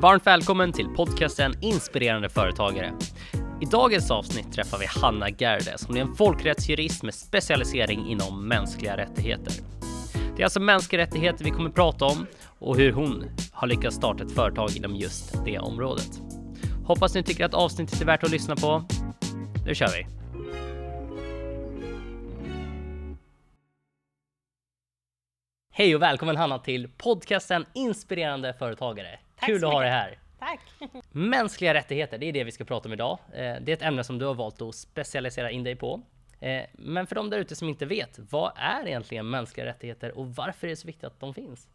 Varmt välkommen till podcasten Inspirerande företagare. I dagens avsnitt träffar vi Hanna Gerde som är en folkrättsjurist med specialisering inom mänskliga rättigheter. Det är alltså mänskliga rättigheter vi kommer prata om och hur hon har lyckats starta ett företag inom just det området. Hoppas ni tycker att avsnittet är värt att lyssna på. Nu kör vi! Hej och välkommen Hanna till podcasten Inspirerande företagare. Tack Kul att ha dig här. Tack! Mänskliga rättigheter, det är det vi ska prata om idag. Eh, Det är ett ämne som du har valt att specialisera in dig på. Eh, Men för de där ute som inte vet, vad är egentligen mänskliga rättigheter och varför är det så viktigt att de finns?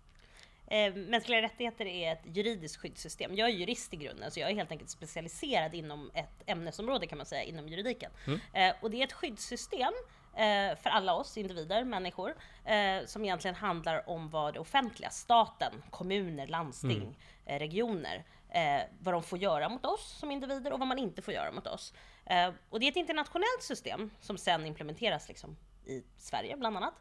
Eh, Mänskliga rättigheter är ett juridiskt skyddssystem. Jag är jurist i grunden, så jag är helt enkelt specialiserad inom ett ämnesområde kan man säga, inom juridiken. Eh, Och det är ett skyddssystem eh, för alla oss individer, människor, eh, som egentligen handlar om vad det offentliga, staten, kommuner, landsting, eh, regioner, eh, vad de får göra mot oss som individer och vad man inte får göra mot oss. Eh, Och det är ett internationellt system som sen implementeras liksom i Sverige bland annat.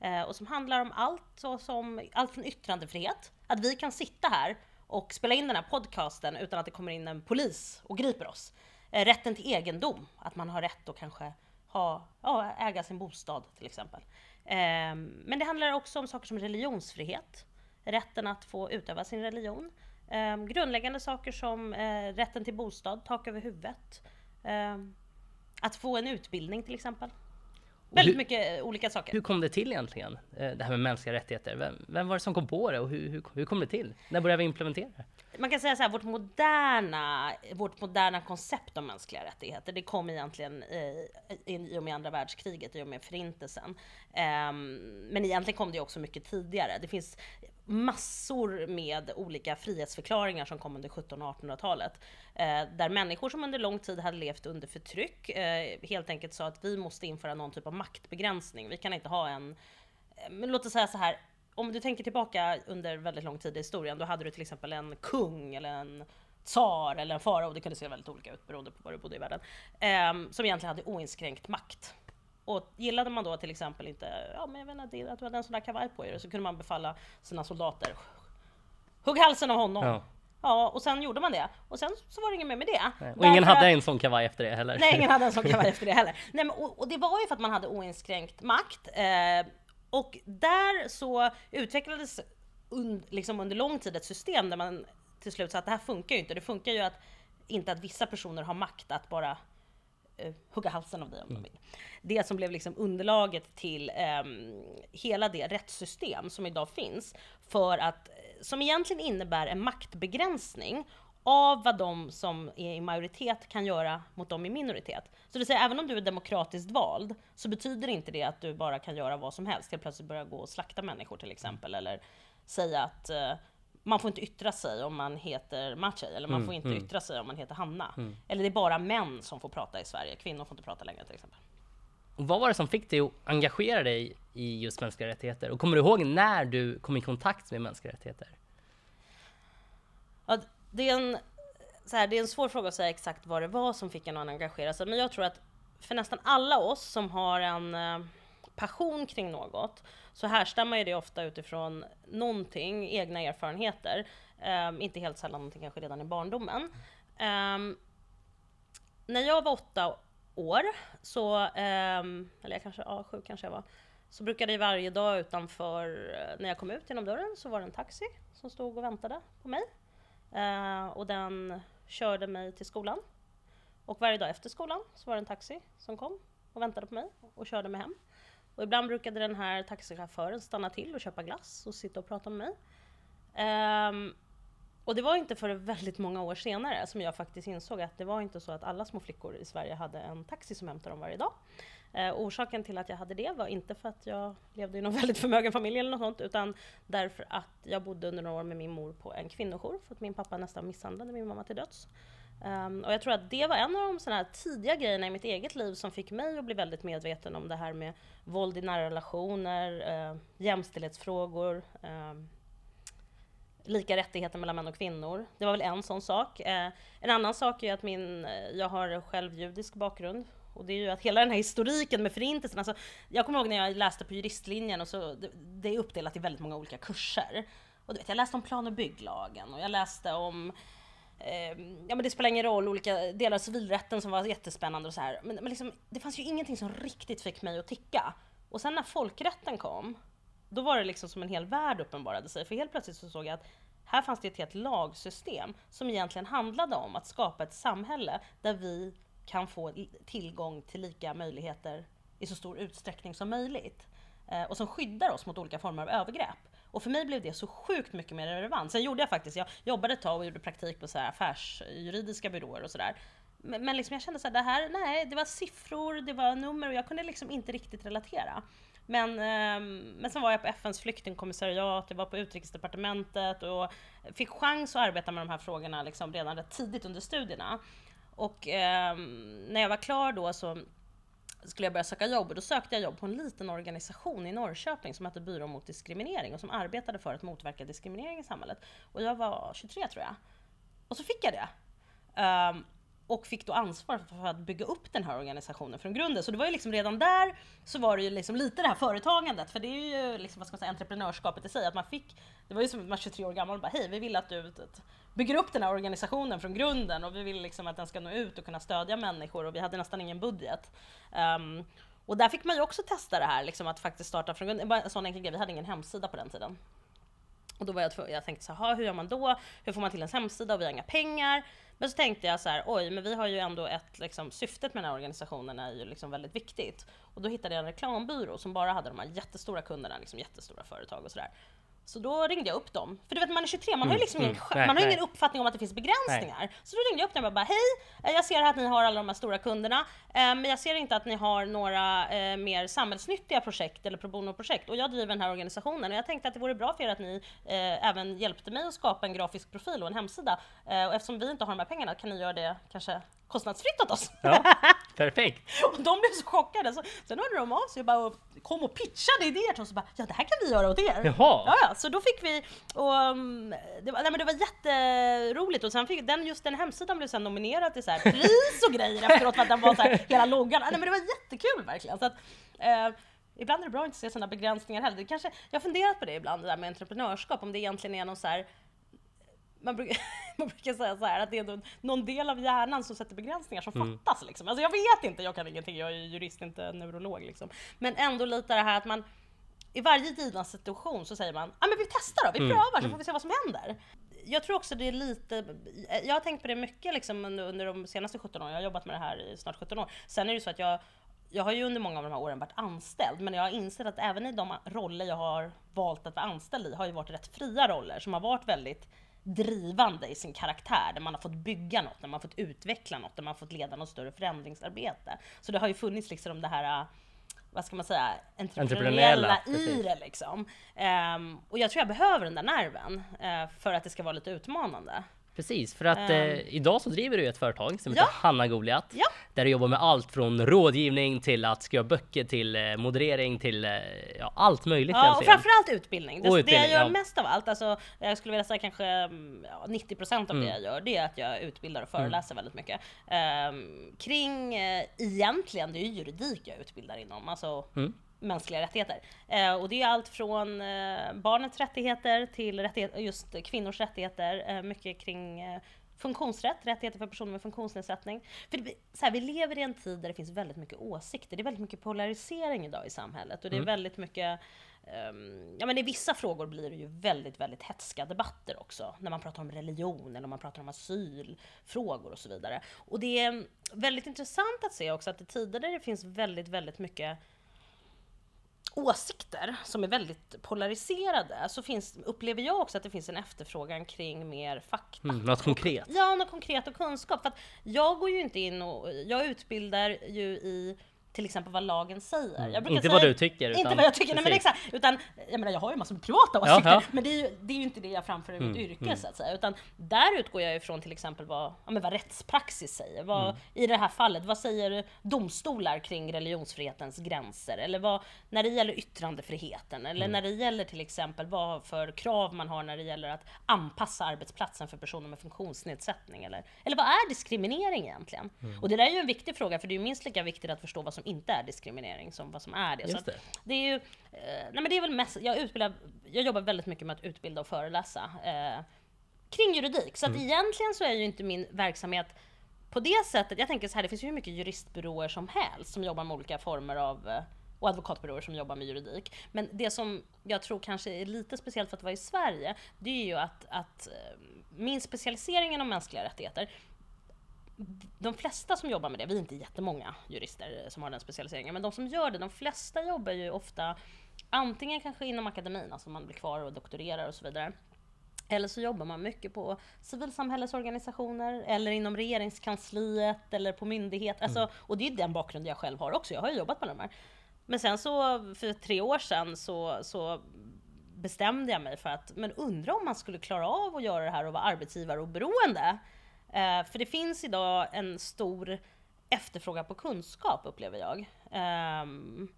Eh, och som handlar om allt, som, allt från yttrandefrihet, att vi kan sitta här och spela in den här podcasten utan att det kommer in en polis och griper oss. Rätten till egendom, att man har rätt att kanske ha, ja, äga sin bostad till exempel. Eh, men det handlar också om saker som religionsfrihet, rätten att få utöva sin religion. Eh, grundläggande saker som eh, rätten till bostad, tak över huvudet, eh, att få en utbildning till exempel. Väldigt hur- mycket eh, olika saker. Hur kom det till egentligen? eh, Det här med mänskliga rättigheter. Vem, vem var det som kom på det och hur, hur, hur kom det till? När började vi implementera det? Man kan säga så här, vårt moderna, vårt moderna koncept om mänskliga rättigheter, det kom egentligen i, i, i och med andra världskriget, i och med förintelsen. Ehm, men egentligen kom det också mycket tidigare. Det finns massor med olika frihetsförklaringar som kom under 1700 och 1800-talet. Eh, där människor som under lång tid hade levt under förtryck eh, helt enkelt sa att vi måste införa någon typ av maktbegränsning. Vi kan inte ha en eh, men låt oss säga så här. Om du tänker tillbaka under väldigt lång tid i historien, då hade du till exempel en kung eller en tsar eller en farao, det kunde se väldigt olika ut beroende på var du bodde i världen, eh, som egentligen hade oinskränkt makt. Och gillade man då till exempel inte, ja men jag vet inte, att du hade en sån där kavaj på dig, så kunde man befalla sina soldater, hugg halsen av honom. Ja. Ja. och sen gjorde man det. Och sen så var det inget mer med det. Och ingen hade att- en sån kavaj efter det heller. Nej, ingen hade en sån kavaj efter det heller. Nej, men, och, och det var ju för att man hade oinskränkt makt. Eh, och där så utvecklades un, liksom under lång tid ett system där man till slut sa att det här funkar ju inte. Det funkar ju att, inte att vissa personer har makt att bara hugga halsen av dig om de vill. Det som blev liksom underlaget till ehm, hela det rättssystem som idag finns för att, som egentligen innebär en maktbegränsning av vad de som är i majoritet kan göra mot dem i minoritet. Så det säga, även om du är demokratiskt vald så betyder inte det att du bara kan göra vad som helst. Helt plötsligt börja gå och slakta människor till exempel. Eller säga att eh, man får inte yttra sig om man heter Maciej, eller man får inte yttra sig om man heter Hanna. Eller det är bara män som får prata i Sverige, kvinnor får inte prata längre till exempel. Och vad var det som fick dig att engagera dig i just mänskliga rättigheter? Och kommer du ihåg när du kom i kontakt med mänskliga rättigheter? Ja, det, är en, så här, det är en svår fråga att säga exakt vad det var som fick en att engagera sig, men jag tror att för nästan alla oss som har en eh, passion kring något så härstammar ju det ofta utifrån någonting, egna erfarenheter. Um, inte helt sällan någonting kanske redan i barndomen. Um, när jag var åtta år, så, um, eller jag kanske, ja, sju kanske jag var, så brukade jag varje dag utanför, eh, när jag kom ut genom dörren, så var det en taxi som stod och väntade på mig. Uh, och den körde mig till skolan. Och varje dag efter skolan så var det en taxi som kom och väntade på mig och körde mig hem. Och ibland brukade den här taxichauffören stanna till och köpa glass och sitta och prata med mig. Um, och det var inte för väldigt många år senare som jag faktiskt insåg att det var inte så att alla små flickor i Sverige hade en taxi som hämtade dem varje dag. Eh, orsaken till att jag hade det var inte för att jag levde i någon väldigt förmögen familj eller något sånt, utan därför att jag bodde under några år med min mor på en kvinnojour, för att min pappa nästan misshandlade min mamma till döds. Um, och jag tror att det var en av de såna här tidiga grejerna i mitt eget liv som fick mig att bli väldigt medveten om det här med våld i nära relationer, uh, jämställdhetsfrågor, uh, lika rättigheter mellan män och kvinnor. Det var väl en sån sak. Eh, en annan sak är att min, jag har själv judisk bakgrund. Och det är ju att hela den här historiken med förintelsen, alltså, jag kommer ihåg när jag läste på juristlinjen och så, det, det är uppdelat i väldigt många olika kurser. Och du vet, jag läste om plan och bygglagen och jag läste om eh, ja men det spelar ingen roll, olika delar av civilrätten som var jättespännande och så här. Men, men liksom, det fanns ju ingenting som riktigt fick mig att ticka. Och sen när folkrätten kom, då var det liksom som en hel värld uppenbarade sig. För helt plötsligt så såg jag att här fanns det ett helt lagsystem som egentligen handlade om att skapa ett samhälle där vi kan få tillgång till lika möjligheter i så stor utsträckning som möjligt. Eh, och som skyddar oss mot olika former av övergrepp. Och för mig blev det så sjukt mycket mer relevant. Sen gjorde jag faktiskt, jag jobbade ett tag och gjorde praktik på så här affärsjuridiska byråer och sådär. Men, men liksom jag kände såhär, det här, nej, det var siffror, det var nummer och jag kunde liksom inte riktigt relatera. Men, ehm, men sen var jag på FNs flyktingkommissariat, jag var på utrikesdepartementet och fick chans att arbeta med de här frågorna liksom redan rätt tidigt under studierna. Och eh, när jag var klar då så skulle jag börja söka jobb och då sökte jag jobb på en liten organisation i Norrköping som hette Byrån mot diskriminering och som arbetade för att motverka diskriminering i samhället. Och jag var 23 tror jag. Och så fick jag det. Um, och fick då ansvar för att bygga upp den här organisationen från grunden. Så det var ju liksom redan där så var det ju liksom lite det här företagandet, för det är ju liksom, vad ska man säga, entreprenörskapet i sig. Att man fick, det var ju som att man var 23 år gammal och bara hej, vi vill att du bygger upp den här organisationen från grunden och vi vill liksom att den ska nå ut och kunna stödja människor och vi hade nästan ingen budget. Um, och där fick man ju också testa det här, liksom att faktiskt starta från grunden. Bara en sån enkel grej, vi hade ingen hemsida på den tiden. Och då var jag, jag tänkte så här, hur gör man då? Hur får man till en hemsida och vi har inga pengar? Men så tänkte jag så här, oj, men vi har ju ändå ett, liksom, syftet med den här organisationen är ju liksom väldigt viktigt. Och då hittade jag en reklambyrå som bara hade de här jättestora kunderna, liksom jättestora företag och sådär. Så då ringde jag upp dem. För du vet man är 23, man har ju mm, liksom mm, ingen, nej, man har ingen uppfattning om att det finns begränsningar. Nej. Så då ringde jag upp dem och bara hej, eh, jag ser att ni har alla de här stora kunderna, eh, men jag ser inte att ni har några eh, mer samhällsnyttiga projekt eller pro bono-projekt och jag driver den här organisationen och jag tänkte att det vore bra för er att ni även hjälpte mig att skapa en grafisk profil och en hemsida. och eftersom vi inte har de här pengarna kan ni göra det kanske kostnadsfritt åt oss. Ja, perfekt. och de blev så chockade. Så, sen hörde de av sig och bara kom och pitchade idéer till oss och bara ja det här kan vi göra åt er. Jaha. Ja, ja. Så då fick vi, och, um, det, var, nej, men det var jätteroligt och sen fick den, just den hemsidan blev sen nominerad till så här pris och grejer efteråt för att den var så här, hela loggan. Nej men det var jättekul verkligen. Så att, eh, Ibland är det bra att inte se sådana begränsningar heller. Det kanske, jag har funderat på det ibland, det där med entreprenörskap, om det egentligen är någon så här man brukar, man brukar säga så här att det är någon del av hjärnan som sätter begränsningar som mm. fattas. Liksom. Alltså jag vet inte, jag kan ingenting, jag är jurist, inte neurolog. Liksom. Men ändå lite det här att man i varje given situation så säger man ah, men vi testar då, vi mm. prövar så får vi se vad som händer. Jag tror också det är lite, jag har tänkt på det mycket liksom under, under de senaste 17 åren, jag har jobbat med det här i snart 17 år. Sen är det så att jag jag har ju under många av de här åren varit anställd, men jag har insett att även i de roller jag har valt att vara anställd i har ju varit rätt fria roller som har varit väldigt drivande i sin karaktär, där man har fått bygga något, där man har fått utveckla något, där man har fått leda något större förändringsarbete. Så det har ju funnits liksom det här vad ska man säga, entreprenöriella i det liksom. Um, och jag tror jag behöver den där nerven uh, för att det ska vara lite utmanande. Precis, för att um, eh, idag så driver du ett företag som heter Hanna Goliat. Ja. Där du jobbar med allt från rådgivning till att skriva böcker till eh, moderering till eh, ja, allt möjligt. Ja, och framförallt utbildning. Det, och utbildning, det jag gör ja. mest av allt, alltså, jag skulle vilja säga kanske mm, ja, 90% av mm. det jag gör, det är att jag utbildar och mm. föreläser mm. väldigt mycket. Um, kring, uh, egentligen, det är ju juridik jag utbildar inom. Alltså, mm mänskliga rättigheter. Eh, och det är allt från eh, barnets rättigheter till rättighet, just kvinnors rättigheter, eh, mycket kring eh, funktionsrätt, rättigheter för personer med funktionsnedsättning. För det, så här, vi lever i en tid där det finns väldigt mycket åsikter. Det är väldigt mycket polarisering idag i samhället och det är mm. väldigt mycket Um, ja men i vissa frågor blir det ju väldigt, väldigt hetska debatter också. När man pratar om religion eller om man pratar om asylfrågor och så vidare. Och det är väldigt intressant att se också att i tider där det finns väldigt, väldigt mycket åsikter som är väldigt polariserade så finns, upplever jag också att det finns en efterfrågan kring mer fakta. Mm, något konkret? Ja, något konkret och kunskap. För att jag går ju inte in och, jag utbildar ju i till exempel vad lagen säger. Mm. inte säga, vad du tycker. Utan, inte vad jag tycker, nej, men exakt. Utan, jag menar jag har ju massor med privata åsikter, ja, ja. men det är, ju, det är ju inte det jag framför i mitt mm, yrke mm. så att säga. Utan där utgår jag ifrån till exempel vad, ja, men vad rättspraxis säger. Vad, mm. I det här fallet, vad säger domstolar kring religionsfrihetens gränser? Eller vad, när det gäller yttrandefriheten? Eller mm. när det gäller till exempel vad för krav man har när det gäller att anpassa arbetsplatsen för personer med funktionsnedsättning? Eller, eller vad är diskriminering egentligen? Mm. Och det där är ju en viktig fråga, för det är ju minst lika viktigt att förstå vad som som inte är diskriminering som vad som är det. Just att det. det är ju, eh, nej men det är väl mest, jag utbildar, jag jobbar väldigt mycket med att utbilda och föreläsa eh, kring juridik. Så att egentligen så är ju inte min verksamhet på det sättet, jag tänker så här, det finns ju hur mycket juristbyråer som helst som jobbar med olika former av eh, och advokatbyråer som jobbar med juridik. Men det som jag tror kanske är lite speciellt för att vara i Sverige, det är ju att, att eh, min specialisering inom mänskliga rättigheter de flesta som jobbar med det, vi är inte jättemånga jurister som har den specialiseringen, men de som gör det, de flesta jobbar ju ofta antingen kanske inom akademin, alltså man blir kvar och doktorerar och så vidare. Eller så jobbar man mycket på civilsamhällesorganisationer eller inom regeringskansliet eller på myndighet. Alltså, och det är den bakgrund jag själv har också, jag har ju jobbat med de här. Men sen så för tre år sedan så, så bestämde jag mig för att, men undra om man skulle klara av att göra det här och vara arbetsgivaroberoende. Eh, för det finns idag en stor efterfrågan på kunskap upplever jag. Ehm,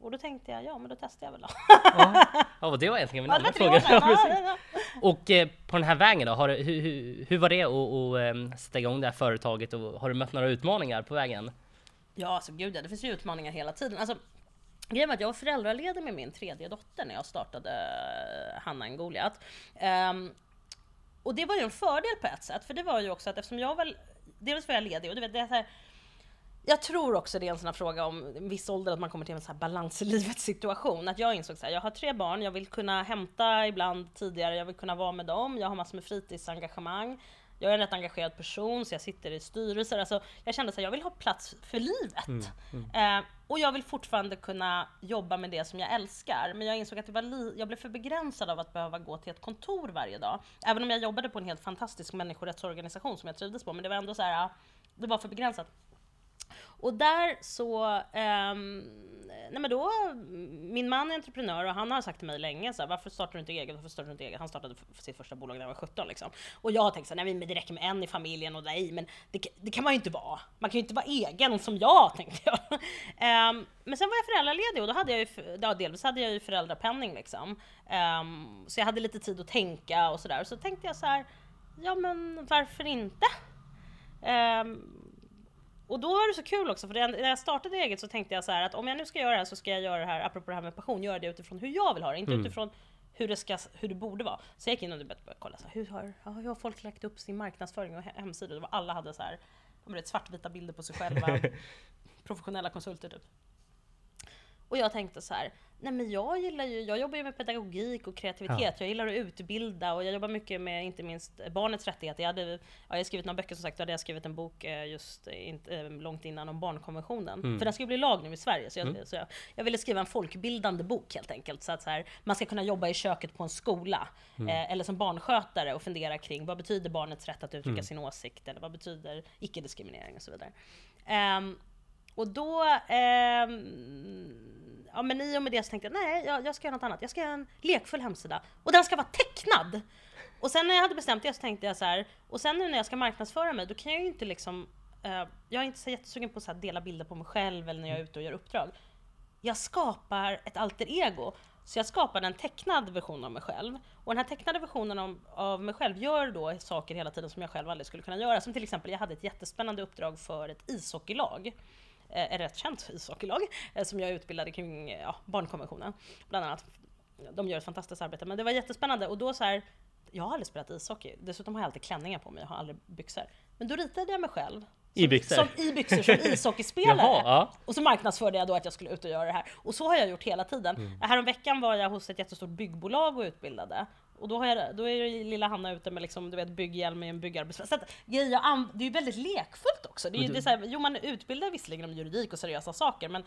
och då tänkte jag, ja men då testar jag väl då. Ja, ja och det var egentligen min Ja, andra fråga. Ja, Och eh, på den här vägen då, har, du- hur, hur, hur var det att, att eh, sätta igång det här företaget och har du mött några utmaningar på vägen? Ja, alltså gud ja, det finns ju utmaningar hela tiden. Alltså, grejen att jag var föräldraledig med min tredje dotter när jag startade eh, Hanna en Goliat. Ehm, och det var ju en fördel på ett sätt, för det var ju också att eftersom jag väl, dels var jag ledig och du vet, det är så här, jag tror också det är en sån här fråga om en viss ålder, att man kommer till en sån här balans i livet situation. Att jag insåg så här, jag har tre barn, jag vill kunna hämta ibland tidigare, jag vill kunna vara med dem, jag har massor med fritidsengagemang. Jag är en rätt engagerad person, så jag sitter i styrelser. Alltså, jag kände att jag vill ha plats för livet. Eh, och jag vill fortfarande kunna jobba med det som jag älskar. Men jag insåg att det var li- jag blev för begränsad av att behöva gå till ett kontor varje dag. Även om jag jobbade på en helt fantastisk människorättsorganisation som jag trivdes på. Men det var ändå så här, det var för begränsat. Och där så, ehm, nej men då, min man är entreprenör och han har sagt till mig länge så här, varför startar du inte eget? Varför startar du inte eget? Han startade sitt första bolag när han var 17 liksom. Och jag har tänkt så här, nej men det räcker med en i familjen och nej men det, det kan man ju inte vara. Man kan ju inte vara egen som jag tänkte jag. Um, men sen var jag föräldraledig och då hade jag ju, ja, delvis hade jag ju föräldrapenning liksom. Um, så jag hade lite tid att tänka och sådär. Så tänkte jag så här, ja men varför inte? Um, och då var det så kul också, för när jag startade eget så tänkte jag så här att om jag nu ska göra det här så ska jag göra det här, apropå det här med passion, göra det utifrån hur jag vill ha det, inte utifrån hur det, ska, hur det borde vara. Så jag gick in och började kolla, så här, hur, har, hur har folk lagt upp sin marknadsföring och he- hemsidor? Det var, alla hade så här, vet, svartvita bilder på sig själva, professionella konsulter typ. Och jag tänkte så här, nej men jag gillar ju, jag jobbar ju med pedagogik och kreativitet, jag gillar att utbilda och jag jobbar mycket med inte minst barnets rättigheter. Jag, hade, ja, jag har skrivit några böcker som sagt, då hade jag skrivit en bok eh, just eh, inte, eh, långt innan om barnkonventionen. För den ju bli lag nu i Sverige, så, jag, så jag, jag ville skriva en folkbildande bok helt enkelt. Så att så här, man ska kunna jobba i köket på en skola, eh, eller som barnskötare och fundera kring vad betyder barnets rätt att uttrycka sin åsikt, eller vad betyder icke-diskriminering och så vidare. Ehm, och då, eh, ja men i och med det så tänkte jag, nej jag, jag ska göra något annat. Jag ska göra en lekfull hemsida. Och den ska vara tecknad! Och sen när jag hade bestämt det så tänkte jag så här, och sen nu när jag ska marknadsföra mig, då kan jag ju inte liksom, eh, jag är inte så jättesugen på att dela bilder på mig själv eller när jag är ute och gör uppdrag. Jag skapar ett alter ego. Så jag skapade en tecknad version av mig själv. Och den här tecknade versionen av, av mig själv gör då saker hela tiden som jag själv aldrig skulle kunna göra. Som till exempel, jag hade ett jättespännande uppdrag för ett ishockeylag. Eh, ett rätt känt ishockeylag. Eh, som jag utbildade kring eh, ja, barnkonventionen, bland annat. De gör ett fantastiskt arbete, men det var jättespännande. Och då så här, jag har aldrig spelat ishockey. Dessutom har jag alltid klänningar på mig, jag har aldrig byxor. Men då ritade jag mig själv. I som- byxor? Som, I byxor som ishockeyspelare. Jaha, ja. Och så marknadsförde jag då att jag skulle ut och göra det här. Och så har jag gjort hela tiden. Mm. Häromveckan var jag hos ett jättestort byggbolag och utbildade. Och då, har jag, då är ju lilla Hanna ute med liksom, du vet, bygghjälm i en byggarbetsplats. Så att, grejer jag an- det är ju väldigt lekfullt också. Det är, ju- det är så här, jo, man utbildar visserligen om juridik och seriösa saker, men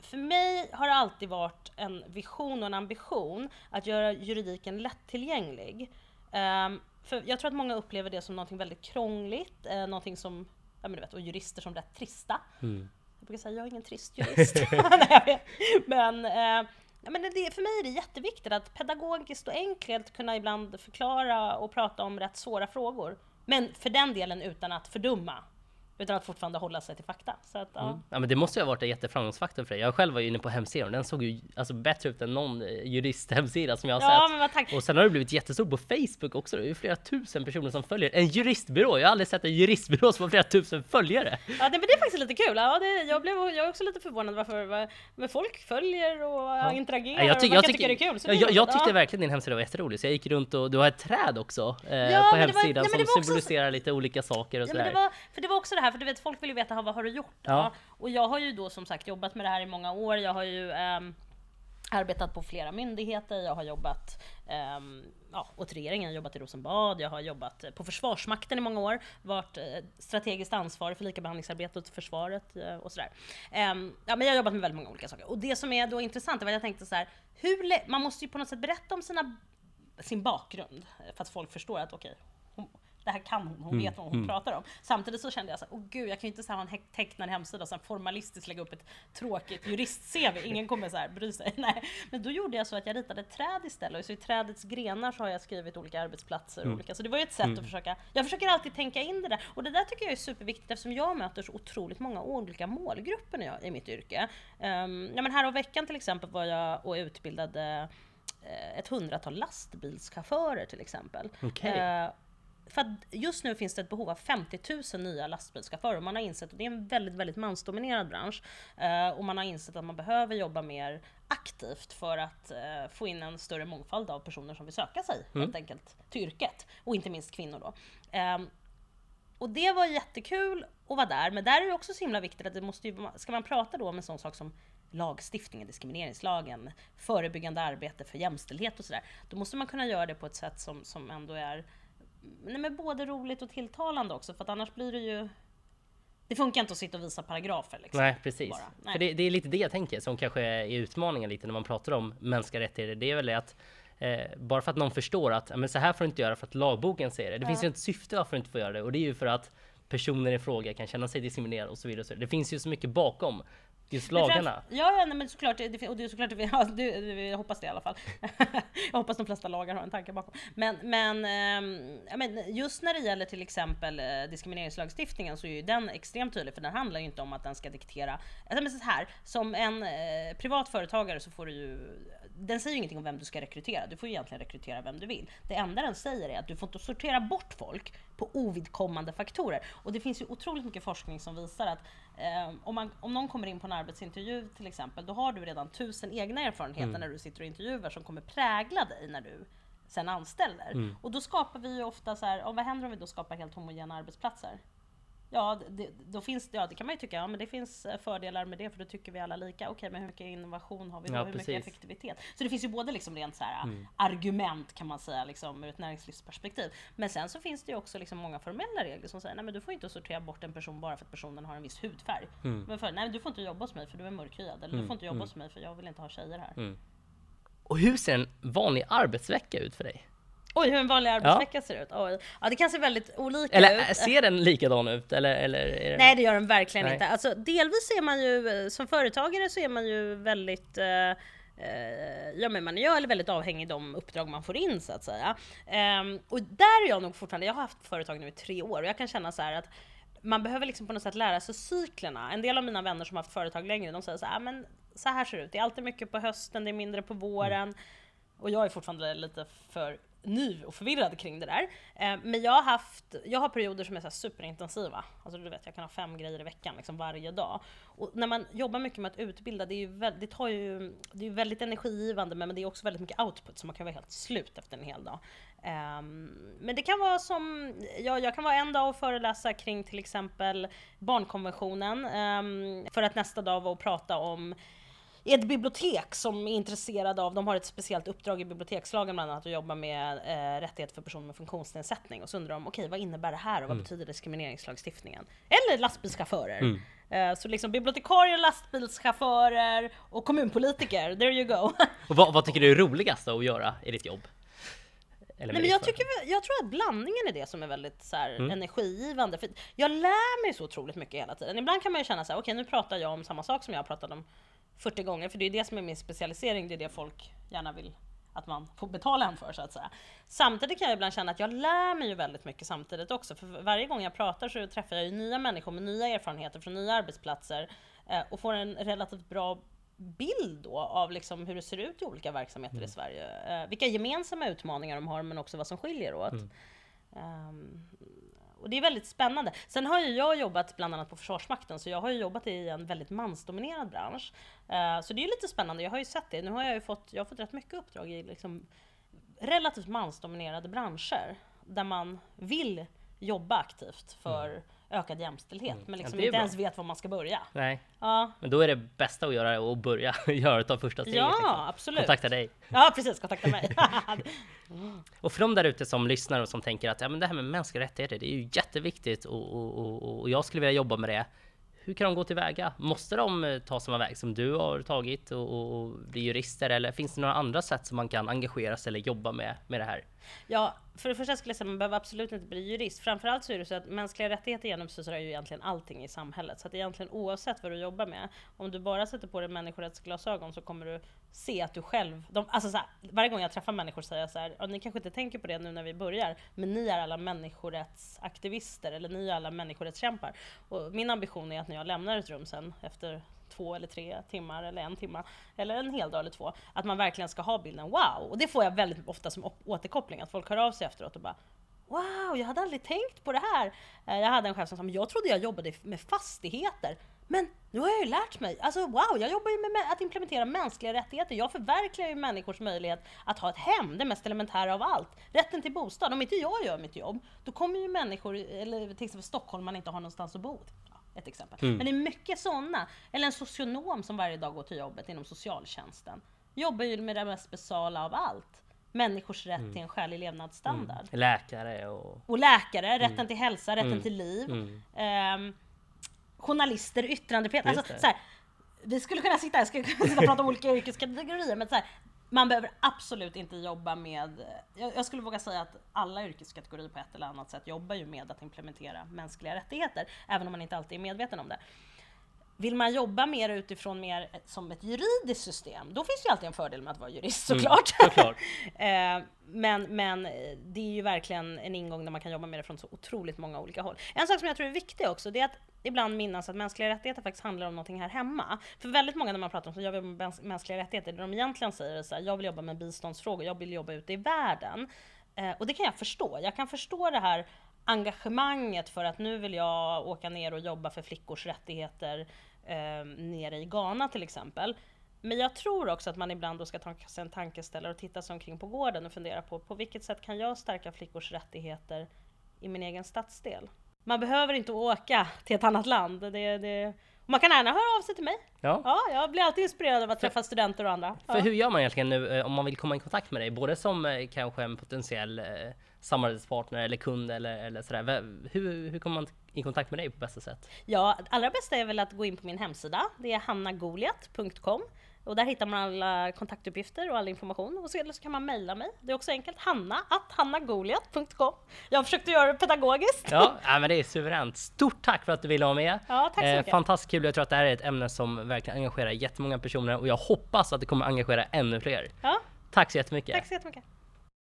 för mig har det alltid varit en vision och en ambition att göra juridiken lättillgänglig. Ehm, för jag tror att många upplever det som något väldigt krångligt, uh, någonting som, ja men du vet, och jurister som rätt trista. Mm. Jag brukar säga, jag är ingen trist jurist. Nej, men, eh, ja, men det, för mig är det jätteviktigt att pedagogiskt och enkelt kunna ibland förklara och prata om rätt svåra frågor. Men för den delen utan att fördumma utan att fortfarande hålla sig till fakta. Så att, ja. Ja men det måste ju ha varit en jätteframgångsfaktor för dig. Jag själv var inne på hemsidan och den såg ju alltså bättre ut än någon eh, juristhemsida som jag har Ja, sett. men tack. Och sen har det blivit jättestor på Facebook också. Det är ju flera tusen personer som följer. En juristbyrå! Jag har aldrig sett en juristbyrå som har flera tusen följare. Ja, det, men det är faktiskt lite kul. Ja, det, jag, blev, jag är också lite förvånad varför men folk följer och interagerar Ja, jag, ty- och jag, verkar tycker, det är kul. Så ja, jag, jag roligt. tyckte ja. verkligen din hemsida var jätterolig, så jag gick runt och du har ett träd också eh, Ja, på det var- hemsidan nej, som var också- symboliserar lite olika saker och Ja, men sådär. det var, för det var också det här, för du vet folk vill ju veta vad har du gjort? Ja. Och jag har ju då som sagt jobbat med det här i många år. Jag har ju ehm, arbetat på flera myndigheter. Jag har jobbat ehm, ja, åt regeringen, jobbat i Rosenbad. Jag har jobbat på Försvarsmakten i många år. Varit eh, strategiskt ansvarig för likabehandlingsarbetet försvaret eh, och sådär. Ehm, ja, men jag har jobbat med väldigt många olika saker. Och det som är då intressant är att jag tänkte så här, hur, man måste ju på något sätt berätta om sina, sin bakgrund eh, för att folk förstår att okej, hon- det här kan hon, hon vet vad hon pratar om. Samtidigt så kände jag så här, åh gud, jag kan ju inte så här ha en tecknad hemsida och sen formalistiskt lägga upp ett tråkigt jurist-CV. Ingen kommer så här bry sig. Nej. Men då gjorde jag så att jag ritade ett träd istället. Och så i trädets grenar så har jag skrivit olika arbetsplatser. och Olika. Så det var ju ett sätt att försöka, jag försöker alltid tänka in det där. Och det där tycker jag är superviktigt eftersom jag möter så otroligt många olika målgrupper när jag, i mitt yrke. Um, ja men här om veckan till exempel var jag och utbildade eh, ett hundratal lastbilschaufförer till exempel. Okej. Eh, för att just nu finns det ett behov av 50 000 nya lastbilschaufförer och man har insett att det är en väldigt, väldigt mansdominerad bransch. Eh, och man har insett att man behöver jobba mer aktivt för att eh, få in en större mångfald av personer som vill söka sig helt enkelt till yrket. Och inte minst kvinnor då. Ehm, och det var jättekul att vara där, men där är det också så himla viktigt att det måste ju, ska man prata då om en sån sak som lagstiftningen, diskrimineringslagen, förebyggande arbete för jämställdhet och sådär, då måste man kunna göra det på ett sätt som, som ändå är nej, men både roligt och tilltalande också, för att annars blir det ju det funkar inte att sitta och visa paragrafer liksom. Nej precis. bara. Nej. För det, det är lite det jag tänker som kanske är utmaningen lite när man pratar om mänskliga rättigheter. Det är väl det att eh, bara för att någon förstår att ja, men så här får du inte göra för att lagboken säger det. Det finns ju ett syfte varför du inte får göra det och det är ju för att personer i fråga kan känna sig diskriminerade och så vidare. Och så vidare. Det finns ju så mycket bakom lagarna. Ja, ja nej, men såklart, det, och det är såklart, ja, det, jag hoppas det i alla fall. jag hoppas de flesta lagar har en tanke bakom. Men, men, ja, men just när det gäller till exempel eh, diskrimineringslagstiftningen så är ju den extremt tydlig, för den handlar ju inte om att den ska diktera. Alltså, men så här, som en eh, privat företagare så får du ju, den säger ju ingenting om vem du ska rekrytera. Du får ju egentligen rekrytera vem du vill. Det enda den säger är att du får inte sortera bort folk på ovidkommande faktorer. Och det finns ju otroligt mycket forskning som visar att eh, om, man, om någon kommer in på en arbetsintervju till exempel, då har du redan tusen egna erfarenheter när du sitter och intervjuar som kommer prägla dig när du sen anställer. Och då skapar vi ju ofta så här, vad händer om vi då skapar helt homogena arbetsplatser? Ja, det, då finns det, ja, det kan man ju tycka, ja men det finns eh, fördelar med det för då tycker vi alla lika. Okej, men hur mycket innovation har vi då? Ja, hur mycket precis. effektivitet? Så det finns ju både liksom rent så här, argument kan man säga, liksom, ur ett näringslivsperspektiv. Men sen så finns det ju också liksom många formella regler som säger, nej men du får inte sortera bort en person bara för att personen har en viss hudfärg. Men för, nej men du får inte jobba hos mig för du är mörkhyad. Eller du får inte jobba hos mig för jag vill inte ha tjejer här. Och hur ser en vanlig arbetsvecka ut för dig? Oj, hur en vanlig arbetsvecka ser ut. Oj. Ja, det kan se väldigt olika Eller ut. äh, ser den likadan ut? Eller, eller den... Nej det gör den verkligen Nej. inte. Alltså, delvis är man ju, eh, som företagare så är man ju väldigt eh, eh, ja men man är väldigt avhängig de uppdrag man får in så att säga. Ehm, och där är jag nog fortfarande, jag har haft företag nu i tre år och jag kan känna så här att man behöver liksom på något sätt lära sig cyklerna. En del av mina vänner som har haft företag längre, de säger så här, "Ah, men så här ser det ut. Det är alltid mycket på hösten, det är mindre på våren. Och jag är fortfarande lite för ny och förvirrad kring det där. Eh, men jag har haft, jag har perioder som är så här superintensiva. Alltså du vet, jag kan ha fem grejer i veckan liksom varje dag. Och när man jobbar mycket med att utbilda, det, är ju väldigt, det, tar ju, det är ju väldigt energigivande men det är också väldigt mycket output så man kan vara helt slut efter en hel dag. Ehm, men det kan vara som, ja, jag kan vara en dag och föreläsa kring till exempel barnkonventionen ehm, för att nästa dag vara och prata om i ett bibliotek som är intresserade av, de har ett speciellt uppdrag i bibliotekslagen bland annat att jobba med eh, rättigheter för personer med funktionsnedsättning och så undrar de okej vad innebär det här och vad betyder diskrimineringslagstiftningen? Eller lastbilschaufförer. Eh, så liksom bibliotekarier, lastbilschaufförer och kommunpolitiker, there you go. Och vad, vad tycker du är roligast att göra i ditt jobb? Nej, men jag, tycker, jag tror att blandningen är det som är väldigt så här, Mm. energigivande. För jag lär mig så otroligt mycket hela tiden. Ibland kan man ju känna så här, okej nu pratar jag om samma sak som jag pratat om 40 gånger. För det är det som är min specialisering, det är det folk gärna vill att man får betala en för så att säga. Samtidigt kan jag ibland känna att jag lär mig ju väldigt mycket samtidigt också. För varje gång jag pratar så träffar jag ju nya människor med nya erfarenheter från nya arbetsplatser eh, och får en relativt bra bild då av liksom hur det ser ut i olika verksamheter mm. i Sverige. Eh, vilka gemensamma utmaningar de har men också vad som skiljer åt. Mm. Um, och det är väldigt spännande. Sen har ju jag jobbat bland annat på Försvarsmakten, så jag har ju jobbat i en väldigt mansdominerad bransch. Eh, så det är lite spännande, jag har ju sett det. Nu har jag ju fått, jag har fått rätt mycket uppdrag i liksom relativt mansdominerade branscher, där man vill jobba aktivt för mm ökad jämställdhet, mm. men liksom inte bra. ens vet var man ska börja. Nej. Ja. Men då är det bästa att göra och börja göra ta första steget. Ja, liksom. absolut. Kontakta dig. Ja, precis. Kontakta mig. och för de där ute som lyssnar och som tänker att ja, men det här med mänskliga rättigheter, det är ju jätteviktigt och, och, och, och jag skulle vilja jobba med det hur kan de gå tillväga? Måste de eh, ta samma väg som du har tagit och, och, bli jurister eller finns det några andra sätt som man kan engagera sig eller jobba med, med det här? Ja, för det första skulle jag säga att man behöver absolut inte bli jurist. Framförallt så är det så att mänskliga rättigheter genomsyrar ju egentligen allting i samhället. Så att egentligen oavsett vad du jobbar med, om du bara sätter på dig människorättsglasögon så kommer du se att du själv, de, alltså så här, varje gång jag träffar människor säger jag så här, ni kanske inte tänker på det nu när vi börjar, men ni är alla människorättsaktivister eller ni är alla människorättskämpar. Och min ambition är att när jag lämnar ett rum sen efter två eller tre timmar eller en timme eller en hel dag eller två. Att man verkligen ska ha bilden wow! Och det får jag väldigt ofta som återkoppling, att folk hör av sig efteråt och bara Wow, jag hade aldrig tänkt på det här! Eh, jag hade en chef som sa, jag trodde jag jobbade med fastigheter. Men nu har jag ju lärt mig. Alltså wow, jag jobbar ju med att implementera mänskliga rättigheter. Jag förverkligar ju människors möjlighet att ha ett hem, det mest elementära av allt. Rätten till bostad. Om inte jag gör mitt jobb, då kommer ju människor, eller till exempel Stockholm, man inte har någonstans att bo ett exempel. Mm. Men det är mycket sådana. Eller en socionom som varje dag går till jobbet inom socialtjänsten. Jobbar ju med det mest basala av allt. Människors rätt mm. till en skälig levnadsstandard. Mm. Läkare och... Och läkare, rätten mm. till hälsa, rätten mm. till liv. Um, journalister, yttrandefrihet. Alltså, så här, vi skulle kunna sitta här, skulle kunna sitta och prata om olika yrkeskategorier, men så här, man behöver absolut inte jobba med, jag, skulle våga säga att alla yrkeskategorier på ett eller annat sätt jobbar ju med att implementera mänskliga rättigheter, även om man inte alltid är medveten om det. Vill man jobba mer utifrån mer som ett juridiskt system, då finns det ju alltid en fördel med att vara jurist såklart. Mm, såklart. Eh, men, men det är ju verkligen en ingång där man kan jobba med det från så otroligt många olika håll. En sak som jag tror är viktig också, det är att ibland minnas att mänskliga rättigheter faktiskt handlar om någonting här hemma. För väldigt många när man pratar om jag vill med mänskliga rättigheter, det de egentligen säger är så här, jag vill jobba med biståndsfrågor, jag vill jobba ute i världen. Eh, och det kan jag förstå. Jag kan förstå det här engagemanget för att nu vill jag åka ner och jobba för flickors rättigheter eh, nere i Ghana till exempel. Men jag tror också att man ibland då ska ta sig en tankeställare och titta sig omkring på gården och fundera på på vilket sätt kan jag stärka flickors rättigheter i min egen stadsdel? Man behöver inte åka till ett annat land. Det, det, man kan gärna höra av sig till mig. Ja. ja, jag blir alltid inspirerad av att träffa studenter och andra. För hur gör man egentligen nu eh, om man vill komma i kontakt med dig? Både som eh, kanske en potentiell eh, samarbetspartner eller kund eller, eller sådär. Hur, hur kommer man i kontakt med dig på bästa sätt? Ja, allra bästa är väl att gå in på min hemsida. Det är hannagoliat.com och där hittar man alla kontaktuppgifter och all information. Och så, eller så kan man mejla mig. Det är också enkelt. Hanna att hannagoliat.com. Jag har försökt att göra det pedagogiskt. Ja, men det är suveränt. Stort tack för att du ville vara med. Ja, tack så eh, mycket. fantastiskt kul. Jag tror att det här är ett ämne som verkligen engagerar jättemånga personer och jag hoppas att det kommer engagera ännu fler. Ja. Tack så jättemycket. Tack så jättemycket.